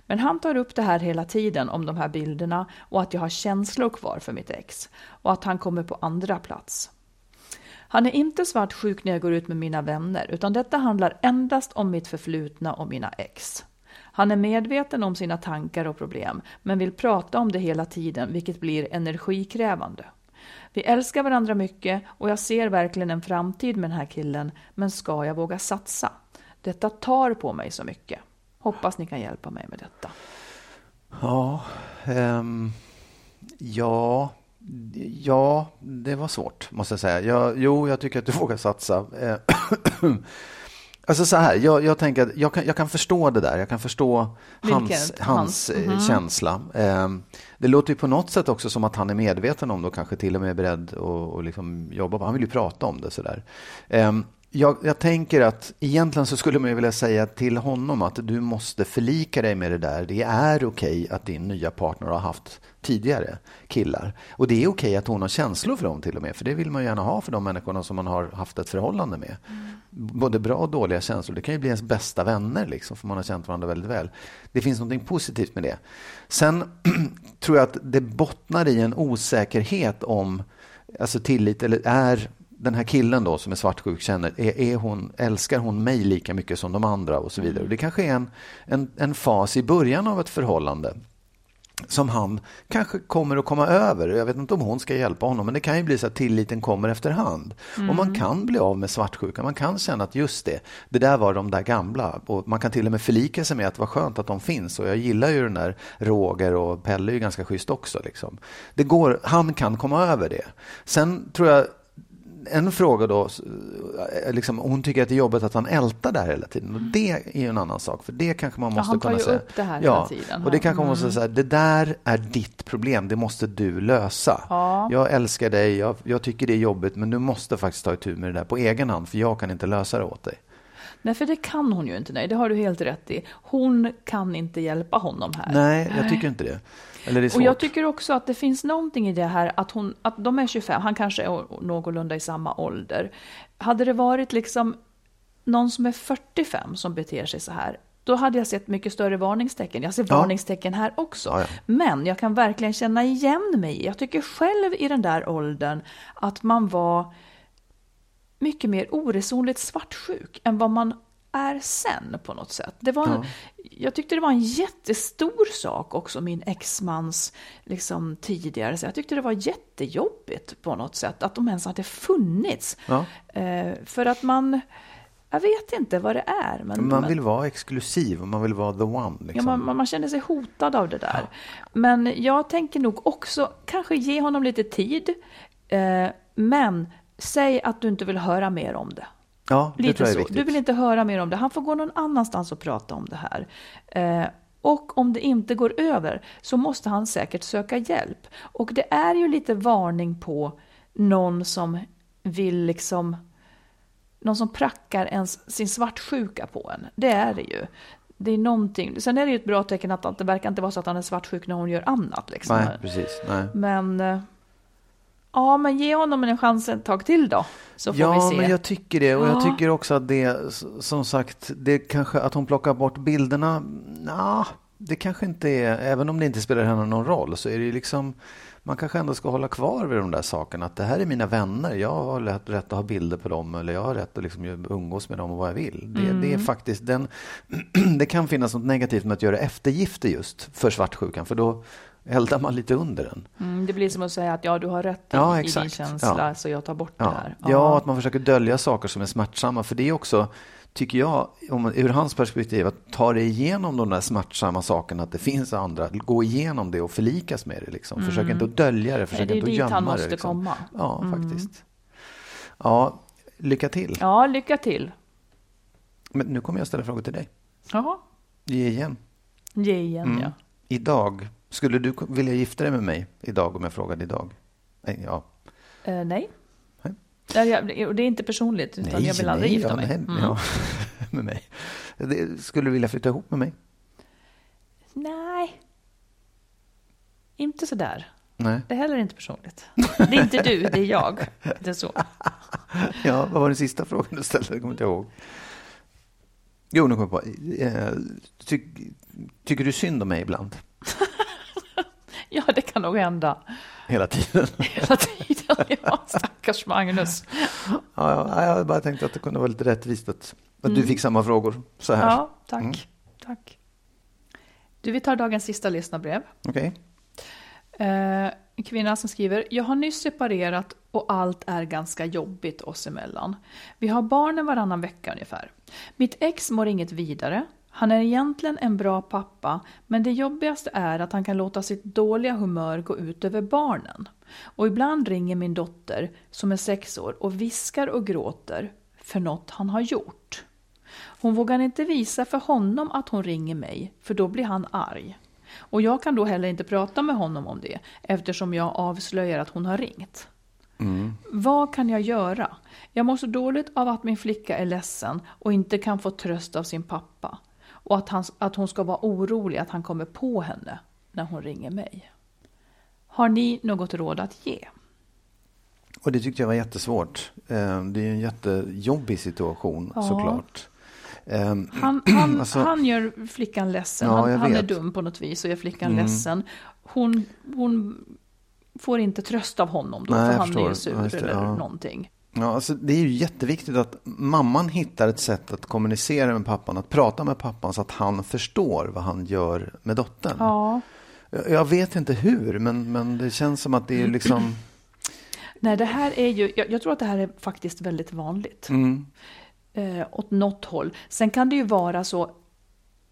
Men han tar upp det här hela tiden om de här bilderna och att jag har känslor kvar för mitt ex och att han kommer på andra plats. Han är inte svartsjuk när jag går ut med mina vänner utan detta handlar endast om mitt förflutna och mina ex. Han är medveten om sina tankar och problem men vill prata om det hela tiden vilket blir energikrävande. Vi älskar varandra mycket och jag ser verkligen en framtid med den här killen men ska jag våga satsa? Detta tar på mig så mycket. Hoppas ni kan hjälpa mig med detta. Ja, um, ja, ja, det var svårt måste jag säga. Jag, jo, jag tycker att du vågar satsa. Eh, Alltså så här, jag, jag tänker att jag kan, jag kan förstå det där. Jag kan förstå hans, Vilket? hans Hans, eh, känsla. Ehm, det låter ju på något sätt också som att han är medveten om det och kanske till och med är beredd att och liksom jobba på. Han vill ju prata om det sådär. Jag, jag tänker att egentligen så skulle man ju vilja säga till honom att du måste förlika dig med det där. Det är okej att din nya partner har haft tidigare killar. Och det är okej att hon har känslor för dem till och med. För det vill man gärna ha för de människorna som man har haft ett förhållande med. Både bra och dåliga känslor. Det kan ju bli ens bästa vänner liksom, för man har känt varandra väldigt väl. Det finns något positivt med det. Sen tror jag att det bottnar i en osäkerhet om alltså tillit, eller är den här killen då som är svartsjuk känner, är, är hon, älskar hon mig lika mycket som de andra och så vidare. Och det kanske är en, en, en fas i början av ett förhållande som han kanske kommer att komma över. Jag vet inte om hon ska hjälpa honom, men det kan ju bli så att tilliten kommer efterhand. Och man kan bli av med svartsjuka. Man kan känna att just det, det där var de där gamla. Och man kan till och med förlika sig med att det var skönt att de finns. Och jag gillar ju den där Roger och Pelle är ju ganska schysst också. Liksom. Det går, han kan komma över det. Sen tror jag en fråga då, liksom, hon tycker att det är jobbigt att han ältar där hela tiden. Och det är ju en annan sak, för det kanske man Ja, måste han tar kunna ju säga. upp det här ja, hela tiden. Och det kanske man måste säga, det där är ditt problem, det måste du lösa. Ja. Jag älskar dig, jag, jag tycker det är jobbigt, men du måste faktiskt ta itu med det där på egen hand, för jag kan inte lösa det åt dig. Nej, för det kan hon ju inte. Nej, det har du helt rätt i. Hon kan inte hjälpa honom här. Nej, jag tycker inte det. Eller det är svårt. Och jag tycker också att det finns någonting i det här att, hon, att de är 25, han kanske är någorlunda i samma ålder. Hade det varit liksom någon som är 45 som beter sig så här, då hade jag sett mycket större varningstecken. Jag ser Ja. varningstecken här också. Ja, ja. Men jag kan verkligen känna igen mig. Jag tycker själv i den där åldern att man var mycket mer oresonligt svartsjuk än vad man är sen på något sätt. Det var en, Jag tyckte det var en jättestor sak också, min exmans liksom, tidigare. Så jag tyckte det var jättejobbigt på något sätt, att de ens hade funnits. Ja. Eh, för att man, jag vet inte vad det är. Men Man men- vill vara exklusiv och man vill vara the one. Liksom. Ja, man, man, man känner sig hotad av det där. Men jag tänker nog också kanske ge honom lite tid. Eh, men säg att du inte vill höra mer om det. Ja, det Lite tror jag är så. viktigt. Du vill inte höra mer om det. Han får gå någon annanstans och prata om det här. Eh, och om det inte går över så måste han säkert söka hjälp. Och det är ju lite varning på någon som vill liksom någon som prackar ens, sin svartsjuka på en. Det är det ju. Det är någonting. Sen är det ju ett bra tecken att det verkar inte vara så att han är svartsjuk när hon gör annat. Liksom. Nej, precis. Nej. Men, eh, ja, men ge honom en chans ett tag till då. Så får ja, vi se. men jag tycker det. Och jag Ja. tycker också att det, som sagt, det kanske att hon plockar bort bilderna, nah, det kanske inte är, även om det inte spelar henne någon roll, så är det ju liksom, man kanske ändå ska hålla kvar vid de där sakerna. Att det här är mina vänner, jag har rätt, att ha bilder på dem, eller jag har rätt att liksom umgås med dem och vad jag vill. Det, det är Mm. faktiskt, den, det kan finnas något negativt med att göra eftergifter just för svartsjukan, för då eldar man lite under den. Mm, det blir som att säga att ja, du har rätt i, Ja, i din känsla, Ja. så jag tar bort det Ja. här. ja, att man försöker dölja saker som är smärtsamma. För det är också, tycker jag, om, ur hans perspektiv, att ta dig igenom de där smärtsamma sakerna, att det finns andra, gå igenom det och förlikas med det. Liksom. Försök inte att dölja det, försök det är inte att dit gömma han det. måste Liksom. komma. Ja, faktiskt. Ja, lycka till. Ja, lycka till. Men nu kommer jag ställa frågor till dig. Jaha. Ge igen. Ge igen, Mm. ja. Idag, skulle du vilja gifta dig med mig idag om jag frågade idag? Nej, ja. Eh, nej. Nej. Nej, och Det är inte personligt, utan jag vill aldrig nej, gifta ja, mig. nej, Mm. ja, med mig. Det, skulle du vilja flytta ihop med mig? Nej. Inte sådär. Nej. Det är heller inte personligt. Det är inte du, det är jag. Det är så. Ja, vad var den sista frågan du ställde? Jag kommer inte ihåg. Jo, nu kom jag på. Eh, Ty, tycker du synd om mig ibland? Ja, det kan nog hända. Hela tiden? Hela tiden. Ja, stackars Magnus. Ja, ja, jag bara tänkte att det kunde vara lite rättvist att, att du fick samma frågor så här. Mm. Ja, tack. Mm. tack. Du, vi tar dagens sista lyssnarbrev. Okej. Eh, en kvinna som skriver, jag har nyss separerat och allt är ganska jobbigt oss emellan. Vi har barnen varannan vecka ungefär. Mitt ex mår inget vidare. Han är egentligen en bra pappa, men det jobbigaste är att han kan låta sitt dåliga humör gå ut över barnen. Och ibland ringer min dotter, som är sex år, och viskar och gråter för något han har gjort. Hon vågar inte visa för honom att hon ringer mig, för då blir han arg. Och jag kan då heller inte prata med honom om det, eftersom jag avslöjar att hon har ringt. Vad kan jag göra? Jag mår så dåligt av att min flicka är ledsen och inte kan få tröst av sin pappa. Och att, han, att hon ska vara orolig att han kommer på henne när hon ringer mig. Har ni något råd att ge? Och det tyckte jag var jättesvårt. Eh, Det är ju en jättejobbig situation Ja. såklart. Eh, Han, han, Alltså- han gör flickan ledsen. Ja, han han är dum på något vis och gör flickan Mm. ledsen. Hon, hon får inte tröst av honom då, Nej, för han är förstår. sur Ja, det, eller ja. någonting. Ja, alltså det är ju jätteviktigt att mamman hittar ett sätt att kommunicera med pappan, att prata med pappan så att han förstår vad han gör med dottern. Ja. Jag- vet inte hur, men, men det känns som att det är liksom... Nej, det här är ju, jag, jag tror att det här är faktiskt väldigt vanligt. Mm, Eh, åt något håll. Sen kan det ju vara så,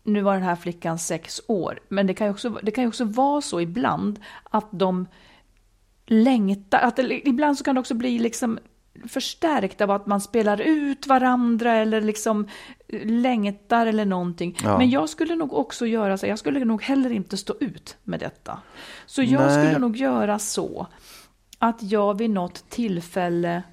nu var den här flickan sex år, men det kan ju också, det kan ju också vara så ibland att de längtar, att det, ibland så kan det också bli liksom förstärkt av att man spelar ut varandra eller liksom längtar eller någonting. Ja. Men jag skulle nog också göra så, jag skulle nog heller inte stå ut med detta. Så jag Nej. skulle nog göra så att jag vid något tillfälle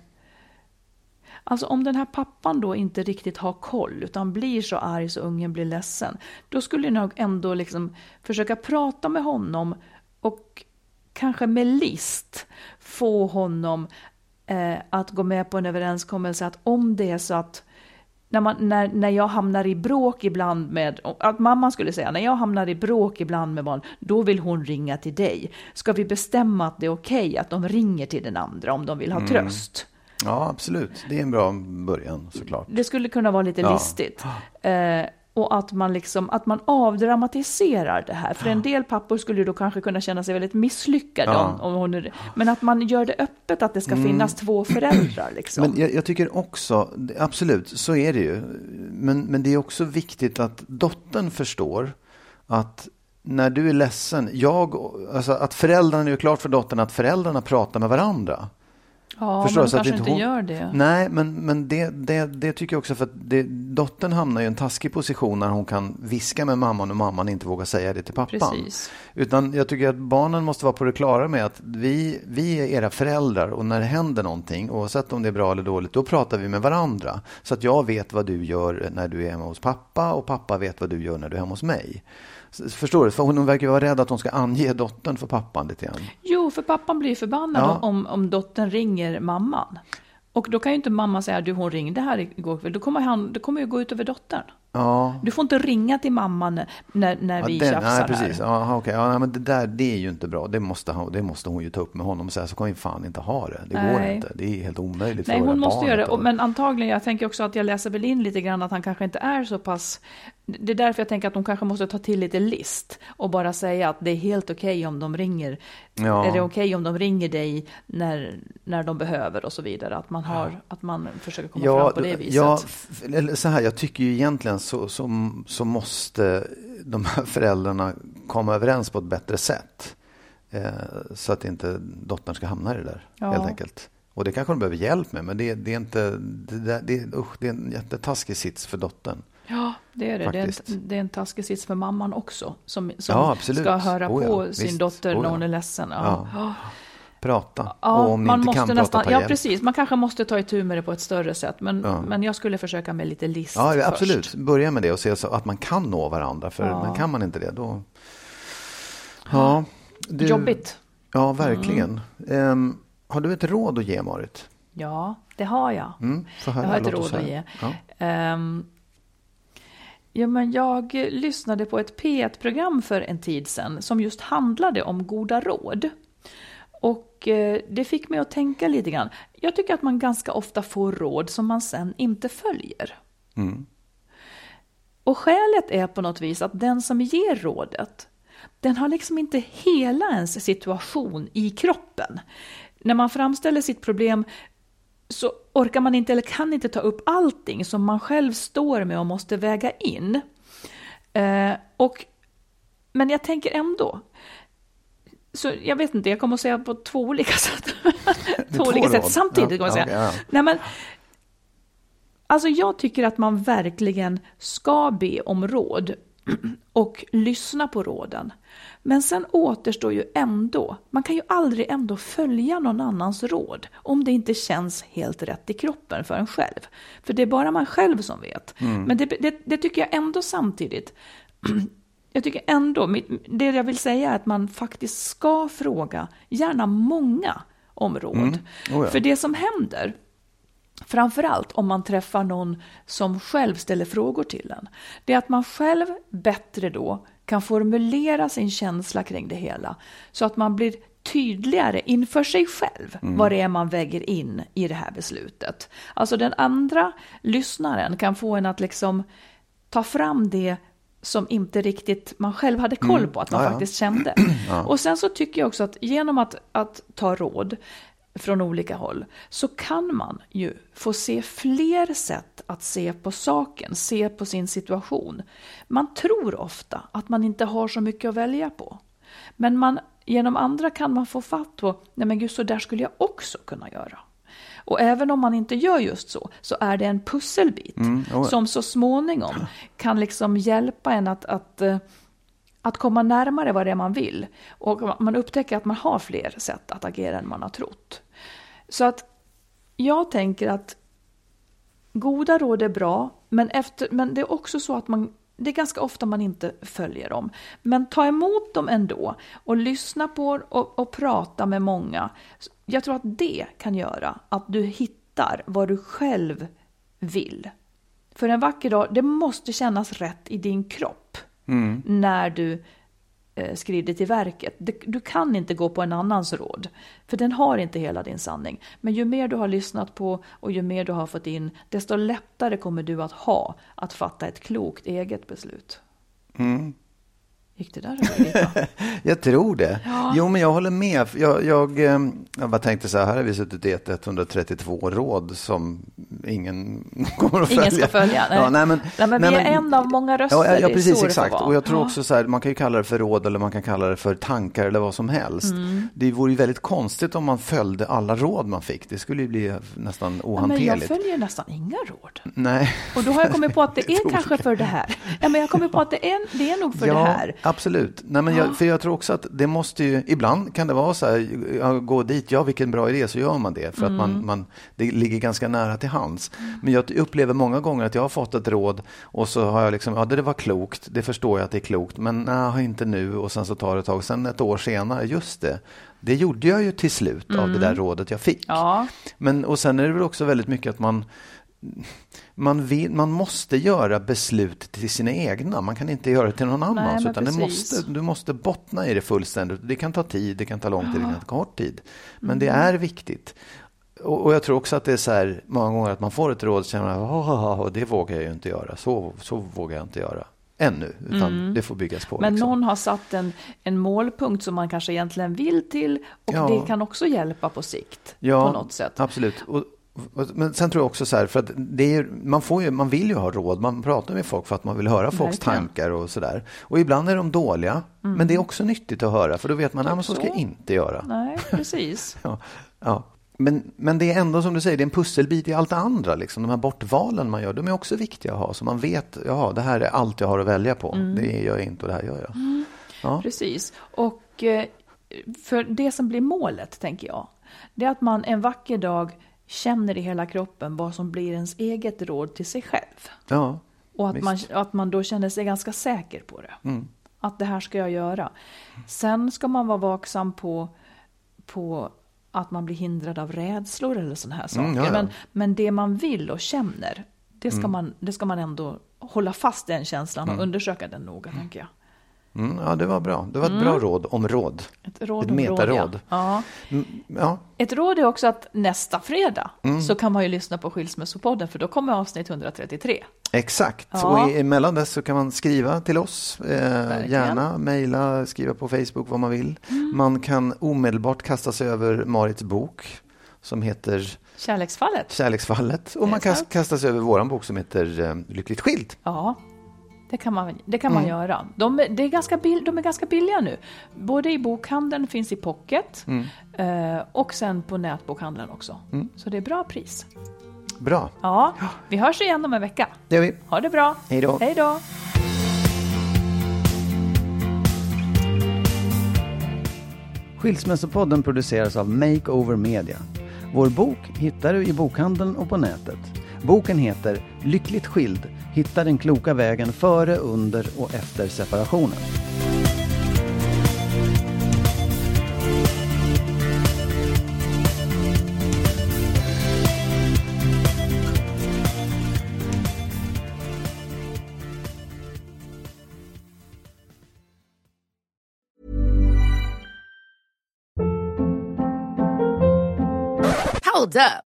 Alltså om den här pappan då inte riktigt har koll utan blir så arg så ungen blir ledsen. Då skulle jag nog ändå liksom försöka prata med honom och kanske med list få honom eh, att gå med på en överenskommelse att om det är så att när, man, när, när jag hamnar i bråk ibland med, att mamman skulle säga, när jag hamnar i bråk ibland med barn, då vill hon ringa till dig. Ska vi bestämma att det är okej att de ringer till den andra om de vill ha tröst? ja, absolut. Det är en bra början såklart. Det skulle kunna vara lite Ja. listigt. Eh, och att man, liksom, att man avdramatiserar det här. För en del pappor skulle då kanske kunna känna sig väldigt misslyckade. Ja. Mm. Om, om hon är, men att man gör det öppet att det ska finnas två föräldrar. Liksom. Men jag, jag tycker också, absolut, så är det ju. Men, men det är också viktigt att dottern förstår att när du är ledsen, jag, alltså att föräldrarna gör klart för dottern att föräldrarna pratar med varandra. Ja, förstår men så att kanske inte inte hon- gör det. Nej, men, men det, det, det tycker jag också för att det, dottern hamnar i en taskig position när hon kan viska med mamman och mamman inte vågar säga det till pappan. Precis. Utan jag tycker att barnen måste vara på det klara med att vi, vi är era föräldrar och när det händer någonting, oavsett om det är bra eller dåligt, då pratar vi med varandra. Så att jag vet vad du gör när du är hemma hos pappa och pappa vet vad du gör när du är hemma hos mig. Förstår du? För hon verkar vara rädd att hon ska ange dottern för pappan lite grann. Jo, för pappan blir förbannad Ja. om, om dottern ringer mamman. Och då kan ju inte mamma säga du hon ringde här igår kväll. Då kommer, han, det kommer ju gå ut över dottern. Ja, Du får inte ringa till mamman när, när Ja, vi den, tjafsar nej, precis. här. Ja, okej. ja, nej, men det där det är ju inte bra. Det måste, han, det måste hon ju ta upp med honom och säga så kan vi fan inte ha det. Det går Nej. inte. Det är helt omöjligt Nej, för hon måste göra det. Och- Men antagligen, jag tänker också att jag läser väl in lite grann att han kanske inte är så pass... Det är därför jag tänker att hon kanske måste ta till lite list och bara säga att det är helt okej om de ringer. Ja. Är det okej om de ringer dig när, när de behöver och så vidare? Att man, har, att man försöker komma fram på det viset. Ja, så här, jag tycker ju egentligen så, så, så måste de här föräldrarra komma överens på ett bättre sätt. Eh, så att inte dottern ska hamna i det där, Ja. helt enkelt. Och det kanske de behöver hjälp med, men det, det är inte... Det, där, det, usch, det är en jättetaskig sits för dottern. Ja, Det är det. Det är, en, det är en taskig sits för mamman också. Som, som Ja, ska höra Oh ja, på visst. sin dotter Oh när ja. hon är ledsen. Prata. Ja, och om ni man inte måste kan nästan, prata, ta Ja, precis. Man kanske måste ta itu med det på ett större sätt. Men, Ja. men jag skulle försöka med lite list Ja, först. absolut. Börja med det och se så att man kan nå varandra. För Ja. kan man inte det, då... Ja, du... Jobbigt. Ja, verkligen. Mm. Ehm, har du ett råd att ge, Marit? Ja, det har jag. Mm. Jag har ett råd att ge. Ja. Ehm, ja, men jag lyssnade på ett P1-program för en tid sedan som just handlade om goda råd. Och eh, det fick mig att tänka lite grann. Jag tycker att man ganska ofta får råd som man sen inte följer. Mm. Och skälet är på något vis att den som ger rådet, den har liksom inte hela ens situation i kroppen. När man framställer sitt problem så orkar man inte eller kan inte ta upp allting som man själv står med och måste väga in. Eh, och, men jag tänker ändå, så jag vet inte, jag kommer att säga på två olika sätt. två olika sätt samtidigt Ja, kommer jag ja, säga. okej, ja. Nej, men, alltså jag tycker att man verkligen ska be om råd och lyssna på råden. Men sen återstår ju ändå, man kan ju aldrig ändå följa någon annans råd om det inte känns helt rätt i kroppen för en själv. För det är bara man själv som vet. Men det, det, det tycker jag ändå samtidigt, jag tycker ändå, det jag vill säga är att man faktiskt ska fråga, gärna många, om råd. Oh ja. För det som händer, Framförallt om man träffar någon som själv ställer frågor till en. Det är att man själv bättre då kan formulera sin känsla kring det hela. Så att man blir tydligare inför sig själv vad det är man väger in i det här beslutet. Alltså den andra lyssnaren kan få en att liksom ta fram det som inte riktigt man själv hade koll på att man ja. faktiskt kände. Och sen så tycker jag också att genom att, att ta råd från olika håll så kan man ju få se fler sätt att se på saken, se på sin situation. Man tror ofta att man inte har så mycket att välja på. Men man, genom andra kan man få fatt på, nej men gud så där skulle jag också kunna göra. Och även om man inte gör just så, så är det en pusselbit oh ja. som så småningom kan liksom hjälpa en att, att, eh, att komma närmare vad det är man vill. Och man upptäcker att man har fler sätt att agera än man har trott. Så att jag tänker att goda råd är bra, men, efter, men det är också så att man det är ganska ofta man inte följer dem. Men ta emot dem ändå och lyssna på och, och prata med många. Jag tror att det kan göra att du hittar vad du själv vill. För en vacker dag, det måste kännas rätt i din kropp när du Eh, skridit i verket. Du kan inte gå på en annans råd, för den har inte hela din sanning. Men ju mer du har lyssnat på och ju mer du har fått in, desto lättare kommer du att ha att fatta ett klokt eget beslut. Mm. Gick det där över? Jag tror det. Jo, men jag håller med. Jag, jag, eh, jag bara tänkte så här, här har vi suttit i ett 132 råd som ingen kommer att Ingen följa. ska följa, nej. Ja, nej, men, Nej, men vi är en av många röster, Ja, ja, precis, exakt. Och jag tror Ja. också så här, man kan ju kalla det för råd eller man kan kalla det för tankar eller vad som helst. Mm. Det vore ju väldigt konstigt om man följde alla råd man fick. Det skulle ju bli nästan Ja, men jag ohanterligt. följer nästan inga råd. Nej. Och då har jag kommit på att det är kanske för det här. Ja, men jag kommer på att det är, det är nog för ja, det här. Absolut. Nej, men jag, för jag tror också att det måste ju, ibland kan det vara så här, gå dit, ja vilken bra idé, så gör man det. För att man, Mm. man, det ligger ganska nära till hands. Men jag upplever många gånger att jag har fått ett råd och så har jag liksom, ja det var klokt, det förstår jag att det är klokt, men nej, inte nu och sen så tar det ett tag, sen ett år senare, just det. Det gjorde jag ju till slut av det där rådet jag fick. Mm. Ja. Men, och sen är det väl också väldigt mycket att man man, vill, man måste göra beslut till sina egna. Man kan inte göra det till någon annans. men utan det måste, du måste bottna i det fullständigt. Det kan ta tid, det kan ta lång tid, det kan ta kort tid. Men det Mm. är viktigt. Och, och jag tror också att det är så här många gånger att man får ett råd och känner att det vågar jag ju inte göra. Så, så vågar jag inte göra ännu. Utan det får byggas på. Mm. Men liksom. någon har satt en, en målpunkt som man kanske egentligen vill till och Ja. det kan också hjälpa på sikt Ja, på något sätt. Absolut. Och, men sen tror jag också så här, för att det är, man, får ju, man vill ju ha råd, man pratar med folk för att man vill höra folks Verkligen. tankar och sådär. Och ibland är de dåliga, men det är också nyttigt att höra, för då vet man att så ska jag inte göra. Nej, precis. Ja, ja. Men, men det är ändå som du säger, det är en pusselbit i allt det andra. Liksom. De här bortvalen man gör, de är också viktiga att ha. Så man vet, ja, det här är allt jag har att välja på. Mm. Det gör jag inte och det här gör jag. Ja. Precis. Och eh, för det som blir målet, tänker jag, det är att man en vacker dag känner i hela kroppen vad som blir ens eget råd till sig själv. Ja, Och att man, att man då känner sig ganska säker på det. Mm. Att det här ska jag göra. Sen ska man vara vaksam på, på att man blir hindrad av rädslor eller sådana här saker. Mm, ja, ja. Men, men det man vill och känner, det ska, man, det ska man ändå hålla fast den känslan och undersöka den noga, tänker jag. Mm, ja, det var bra. Det var ett bra råd om råd. Ett råd Ett om råd, metaråd. Ja. Ja. Mm, Ja, Ett råd är också att nästa fredag så kan man ju lyssna på Skilsmässopodden för då kommer avsnitt 133. exakt. Ja. Och emellan dess så kan man skriva till oss. Eh, gärna mejla, skriva på Facebook vad man vill. Mm. Man kan omedelbart kasta sig över Marits bok som heter Kärleksfallet. Kärleksfallet. Och man kan sant. kasta sig över våran bok som heter eh, Lyckligt skild. Ja, det kan man, det kan man göra. De, är- det är ganska bill, de är ganska billiga nu. Både i bokhandeln, finns i pocket eh, och sen på nätbokhandeln också. Så det är bra pris. Bra, Ja, vi hörs igen om en vecka. det gör vi. Ha det bra. Hej då. Hej då. Skilsmässopodden produceras av Makeover Media. Vår bok hittar du i bokhandeln och på nätet. Boken heter Lyckligt skild. Hitta den kloka vägen före, under och efter separationen. Hold up.